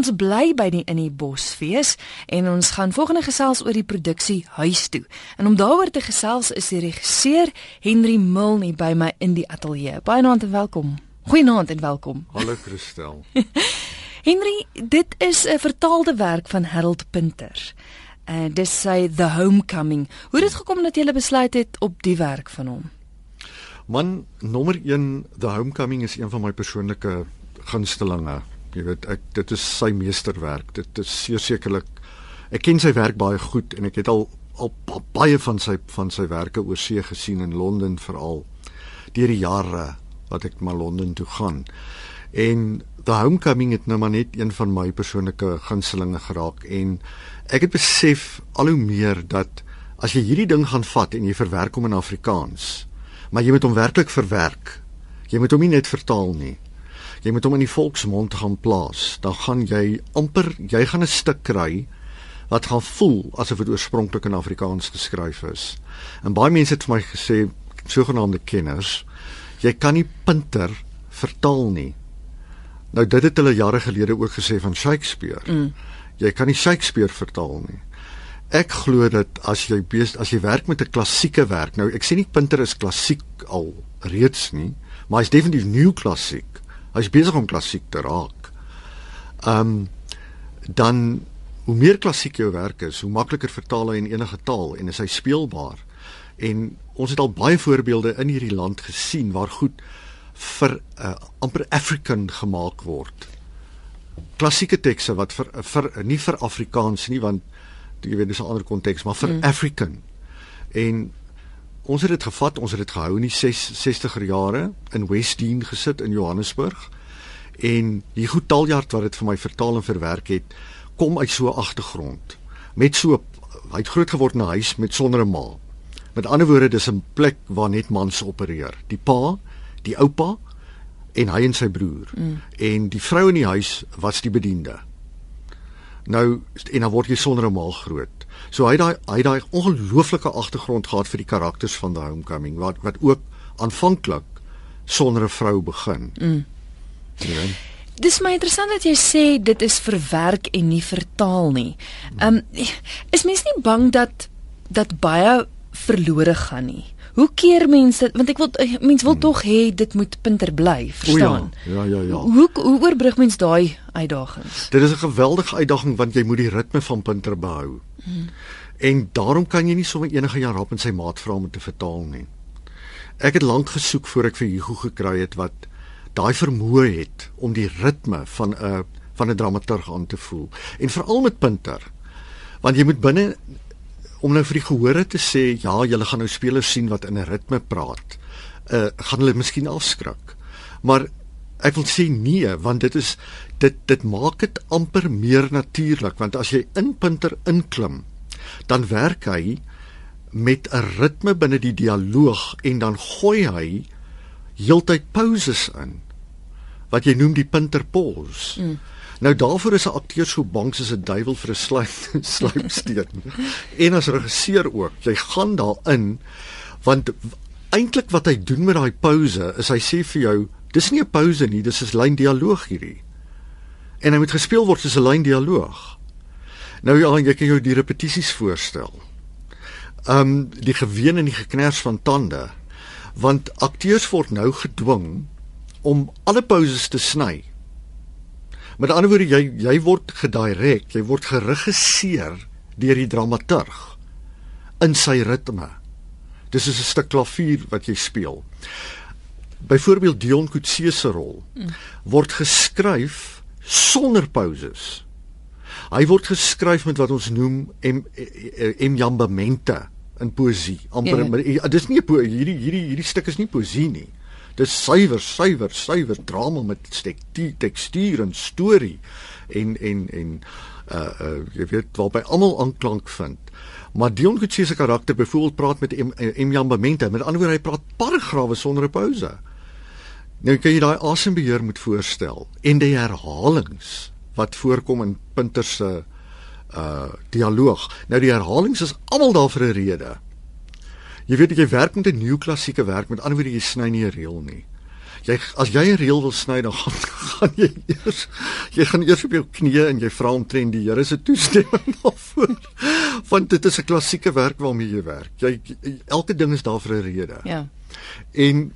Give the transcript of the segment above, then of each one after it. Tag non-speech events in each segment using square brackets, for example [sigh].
ons bly by die in die Bosfees en ons gaan volgende gesels oor die produksie Huis toe. En om daaroor te gesels is die regisseur Henry Milne by my in die ateljee. Baie naand en welkom. Goeienaand en welkom. Hallo Christel. [laughs] Henry, dit is 'n vertaalde werk van Harold Pinter. En uh, dis sy The Homecoming. Hoe het dit gekom dat jy besluit het op die werk van hom? Man, nommer 1, The Homecoming is een van my persoonlike gunstelinge. Jy weet, ek dit is sy meesterwerk. Dit is sekerlik ek ken sy werk baie goed en ek het al al baie van sy van sy werke oor see gesien in Londen veral deur die jare wat ek na Londen toe gaan. En The Homecoming het nou maar net een van my persoonlike gunstelinge geraak en ek het besef al hoe meer dat as jy hierdie ding gaan vat en jy verwerk hom in Afrikaans, maar jy moet hom werklik verwerk. Jy moet hom nie net vertaal nie. Jy moet hom in die volksmond gaan plaas. Dan gaan jy amper jy gaan 'n stuk kry wat gaan voel asof dit oorspronklik in Afrikaans geskryf is. En baie mense het vir my gesê, sogenaamde kenners, jy kan nie punter vertaal nie. Nou dit het hulle jare gelede ook gesê van Shakespeare. Mm. Jy kan nie Shakespeare vertaal nie. Ek glo dat as jy beest, as jy werk met 'n klassieke werk, nou ek sê nie Pinter is klassiek al reeds nie, maar hy's definitief nuwe klassiek. Hy's besig om klassiek te raak. Ehm um, dan hoe meer klassiek jou werk is, hoe makliker vertaal hy in enige taal en is hy speelbaar. En ons het al baie voorbeelde in hierdie land gesien waar goed vir uh, amper African gemaak word. Klassieke tekste wat vir vir nie vir Afrikaans nie want jy weet dis 'n ander konteks, maar vir mm. African. En ons het dit gevat, ons het dit gehou in die 60er jare in Westdene gesit in Johannesburg. En die goed taljard wat dit vir my vertaal en verwerk het, kom uit so 'n agtergrond. Met so hy het groot geword in 'n huis met sonder 'n ma. Met ander woorde, dis 'n plek waar net mans opereer. Die pa die oupa en hy en sy broer. Mm. En die vrou in die huis was die bediende. Nou en dan word jy sonder 'n maal groot. So hy daai hy daai ongelooflike agtergrond gehad vir die karakters van The Homecoming wat wat ook aanvanklik sonder 'n vrou begin. Mm. Ja. Dis my interessant dat jy sê dit is verwerk en nie vertaal nie. Ehm um, is mens nie bang dat dat baie verlore gaan nie? Hoe keer mense want ek wil eh, mense wil hmm. tog hê dit moet punter bly, verstaan? O ja, ja, ja. ja. Hoe hoe oorbrug mens daai uitdagings? Dit is 'n geweldige uitdaging want jy moet die ritme van punter behou. Hmm. En daarom kan jy nie sommer enige Jan Rapp en sy maat vra om te vertaal nie. Ek het lank gesoek voor ek vir Hugo gekry het wat daai vermoë het om die ritme van 'n van 'n dramaturg aan te voel en veral met punter. Want jy moet binne om nou vir die gehore te sê ja, julle gaan nou spelers sien wat in 'n ritme praat. Uh gaan hulle miskien afskrik. Maar ek wil sê nee, want dit is dit dit maak dit amper meer natuurlik want as jy in punter inklim, dan werk hy met 'n ritme binne die dialoog en dan gooi hy heeltyd pauses in wat jy noem die punter pause. Mm. Nou daarvoor is 'n akteur so bang soos 'n duiwel vir 'n slyp [laughs] slypsteen. en as regisseur ook. Jy gaan daarin want eintlik wat hy doen met daai pause is hy sê vir jou, dis nie 'n pause nie, dis 'n lyn dialoog hierdie. En hy moet gespeel word soos 'n lyn dialoog. Nou ja, jy kan jou die repetisies voorstel. Um die geween en die geknars van tande want akteurs word nou gedwing om alle pauses te sny Met ander woorde jy jy word gedirek, jy word geregisseer deur die dramaturg in sy ritme. Dis is 'n stuk klavier wat jy speel. Byvoorbeeld Dion Coetzee se rol word geskryf sonder pauses. Hy word geskryf met wat ons noem em emjambamente in poësie. Amper yeah. Ja. dis nie hierdie hierdie hierdie stuk is nie poësie nie. Dis suiwer, suiwer, suiwer drama met tekstuur en storie en en en uh uh jy weet waarby almal aanklank vind. Maar Dion Kutsie se karakter byvoorbeeld praat met Emjan Bamente, met ander woorde hy praat paragrawe sonder 'n pouse. Nou kan jy daai asembeheer moet voorstel en die herhalings wat voorkom in Pinter se uh dialoog. Nou die herhalings is almal daar vir 'n rede. Jy weet jy werk met 'n nuwe klassieke werk, met ander woorde jy sny nie 'n reël nie. Jy as jy 'n reël wil sny, dan gaan [laughs] gaan jy eers jy gaan eers op jou knieë en jy vra omtrent die Here se toestemming [laughs] daarvoor. Want dit is 'n klassieke werk waarmee jy werk. Jy elke ding is daar vir 'n rede. Ja. En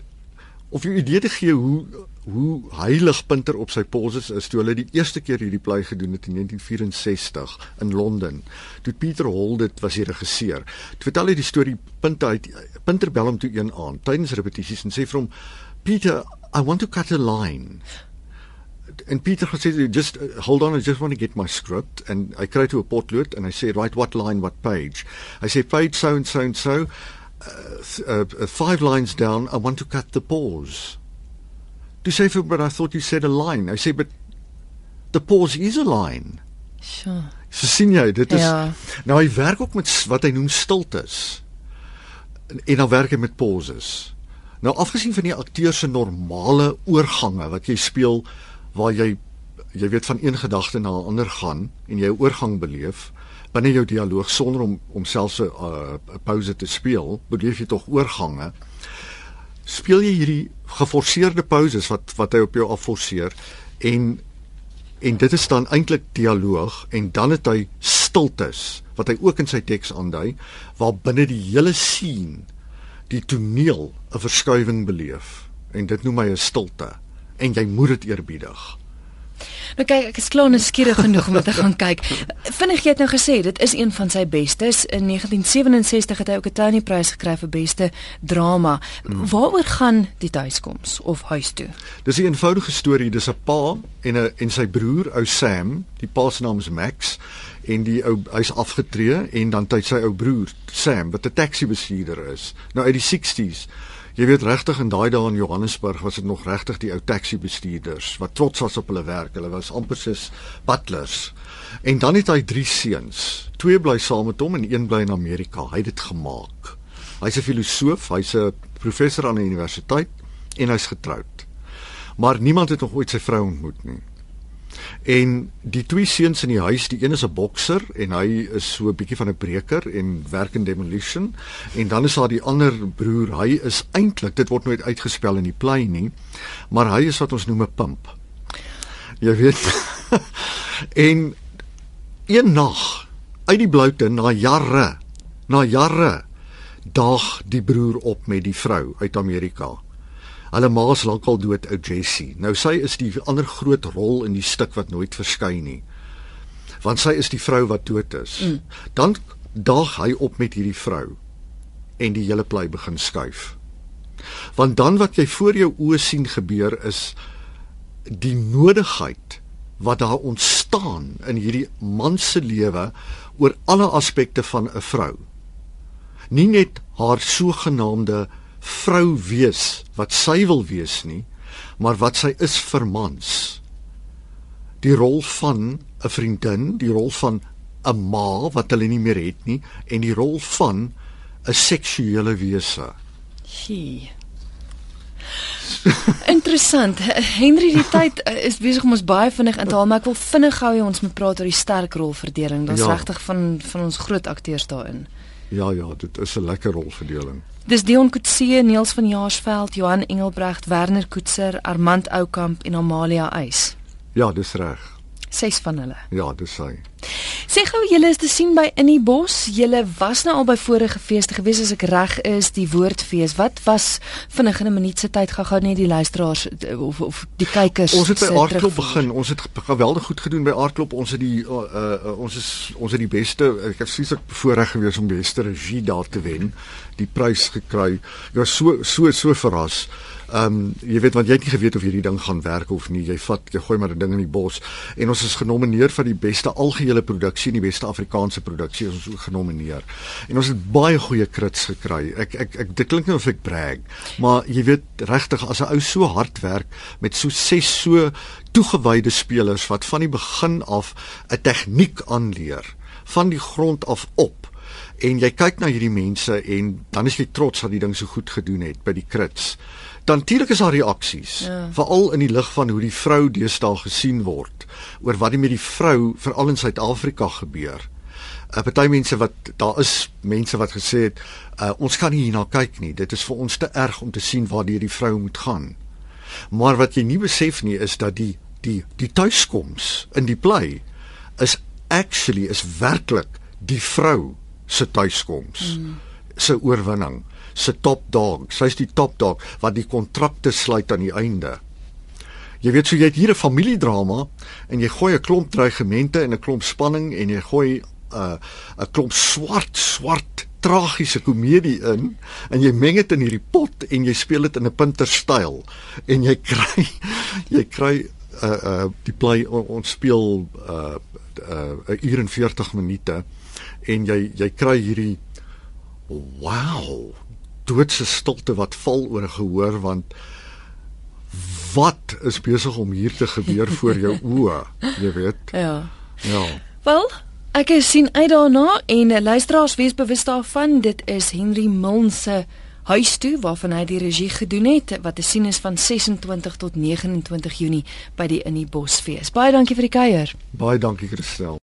of jy idee te gee hoe hoe heilig Pinter op sy poses is toe hulle die eerste keer hierdie play gedoen het in 1964 in Londen. Toe Pieter Hall dit was die regisseur. Toe vertel hy die storie Pinter uit Pinter bel hom toe een aand tydens repetisies en sê vir hom Peter, I want to cut a line. And Peter gesê just uh, hold on I just want to get my script and I kry toe 'n potlood and I say right what line what page. I say page so and so and so uh, uh, five lines down I want to cut the pause. Toe sê vir but I thought you said a line. I say but the pause is a line. Sure. So sien jy, dit is Ja. nou hy werk ook met wat hy noem stiltes. En, en dan werk hy met pauses. Nou afgesien van die akteur se normale oorgange wat jy speel waar jy jy weet van een gedagte na 'n ander gaan en jy 'n oorgang beleef binne jou dialoog sonder om om selfs 'n uh, pause te speel, beleef jy tog oorgange speel jy hierdie geforseerde pauses wat wat hy op jou afforceer? En en dit is dan eintlik dialoog en dan het hy stiltes wat hy ook in sy teks aandui waar binne die hele scene die toneel 'n verskuiwing beleef. En dit noem hy 'n stilte. En jy moet dit eerbiedig. Nou kyk, ek is klaar nuuskierig genoeg om te [laughs] gaan kyk. Vinnig jy het nou gesê dit is een van sy bestes. In 1967 het hy ook 'n Tony-prys gekry vir beste drama. Waaroor gaan die tuiskoms of huis toe? Dis 'n eenvoudige storie, dis 'n pa en 'n en sy broer, ou Sam, die pa se naam is Max en die ou hy's afgetree en dan het hy sy ou broer Sam wat 'n taxi bestuurder is. Nou uit die 60s. Jy weet regtig in daai dae in Johannesburg was dit nog regtig die ou taxi bestuurders wat trots was op hulle werk. Hulle was amper soos butlers. En dan het hy drie seuns. Twee bly saam met hom en een bly in Amerika. Hy het dit gemaak. Hy's 'n filosoof, hy's 'n professor aan 'n universiteit en hy's getroud. Maar niemand het nog ooit sy vrou ontmoet nie. En die twee seuns in die huis, die een is 'n bokser en hy is so 'n bietjie van 'n breker en werk in demolition en dan is daar die ander broer, hy is eintlik, dit word nooit uitgespel in die play nie, maar hy is wat ons noem 'n pimp. Jy weet. [laughs] en een nag uit die bloute na jare, na jare daag die broer op met die vrou uit Amerika. Hulle ma is lankal dood, ou Jessie. Nou sy is die ander groot rol in die stuk wat nooit verskyn nie. Want sy is die vrou wat dood is. Mm. Dan daag hy op met hierdie vrou en die hele plei begin skuif. Want dan wat jy voor jou oë sien gebeur is die nodigheid wat daar ontstaan in hierdie man se lewe oor alle aspekte van 'n vrou. Nie net haar sogenaamde vrou wees wat sy wil wees nie, maar wat sy is vir mans. Die rol van 'n vriendin, die rol van 'n ma wat hulle nie meer het nie en die rol van 'n seksuele wese. Gee. Interessant. Henry die tyd eh, is besig om ons baie vinnig in te haal, maar ek wil vinnig gou hê ons moet praat oor die sterk rolverdeling. Daar's Ja. regtig van van ons groot akteurs daarin. Ja ja, dit is 'n lekker rolverdeling. Dis Dion Coetzee, Niels van Jaarsveld, Johan Engelbrecht, Werner Koetser, Armand Oukamp en Amalia Eis. Ja, dis reg. Ses van hulle. Ja, dis hy. Sê gou julle is te sien by In die Bos. Julle was nou al by vorige feeste gewees as ek reg is, die Woordfees. Wat was vinnig in 'n minuut se tyd gou-gou net die luisteraars eh, of of die kykers. Ons het by Aardklop begin. Ons het ge- geweldig goed gedoen by Aardklop. Ons het die uh, uh, ons is ons het die beste ek het vreeslik bevoorreg gewees om beste regie daar te wen. Die prys gekry. Ek was so so so verras. Ehm um, jy weet want jy het nie geweet of hierdie ding gaan werk of nie. Jy vat jy gooi maar 'n ding in die bos en ons is genomineer vir die beste algehele produksie en die beste Afrikaanse produksie is ons ook genomineer. En ons het baie goeie krits gekry. Ek ek ek dit klink nou of ek brag, maar jy weet regtig as 'n ou so hard werk met so ses so toegewyde spelers wat van die begin af 'n tegniek aanleer van die grond af op en jy kyk na hierdie mense en dan is jy trots dat die ding so goed gedoen het by die krits. Dan natuurlik is daar reaksies, Ja. veral in die lig van hoe die vrou deesdae gesien word oor wat die met die vrou veral in Suid-Afrika gebeur. 'n Party mense wat daar is mense wat gesê het uh, ons kan nie hierna kyk nie. Dit is vir ons te erg om te sien waar die vrou moet gaan. Maar wat jy nie besef nie is dat die die die tuiskoms in die play is actually is werklik die vrou se tuiskoms. Mm. se oorwinning, se top dog. Sy's die top dog wat die kontrakte sluit aan die einde. Jy weet so jy het hier 'n familiedrama en jy gooi 'n klomp dreigemente en 'n klomp spanning en jy gooi 'n uh, 'n klomp swart swart tragiese komedie in en jy meng dit in hierdie pot en jy speel dit in 'n punterstyl en jy kry jy kry uh uh die play ons speel uh uh 'n en 40 minute en jy jy kry hierdie wow doodse stilte wat val oor 'n gehoor want wat is besig om hier te gebeur voor jou [laughs] oë jy weet Ja. ja Wel, ek is sien uit daarna en eh, luisteraars wees bewus daarvan, dit is Henry Milne se huis toe waarvan hy die regie gedoen het wat te sien is van 26 tot 29 Junie by die In die Bosfees. Baie dankie vir die kuier. baie dankie Christel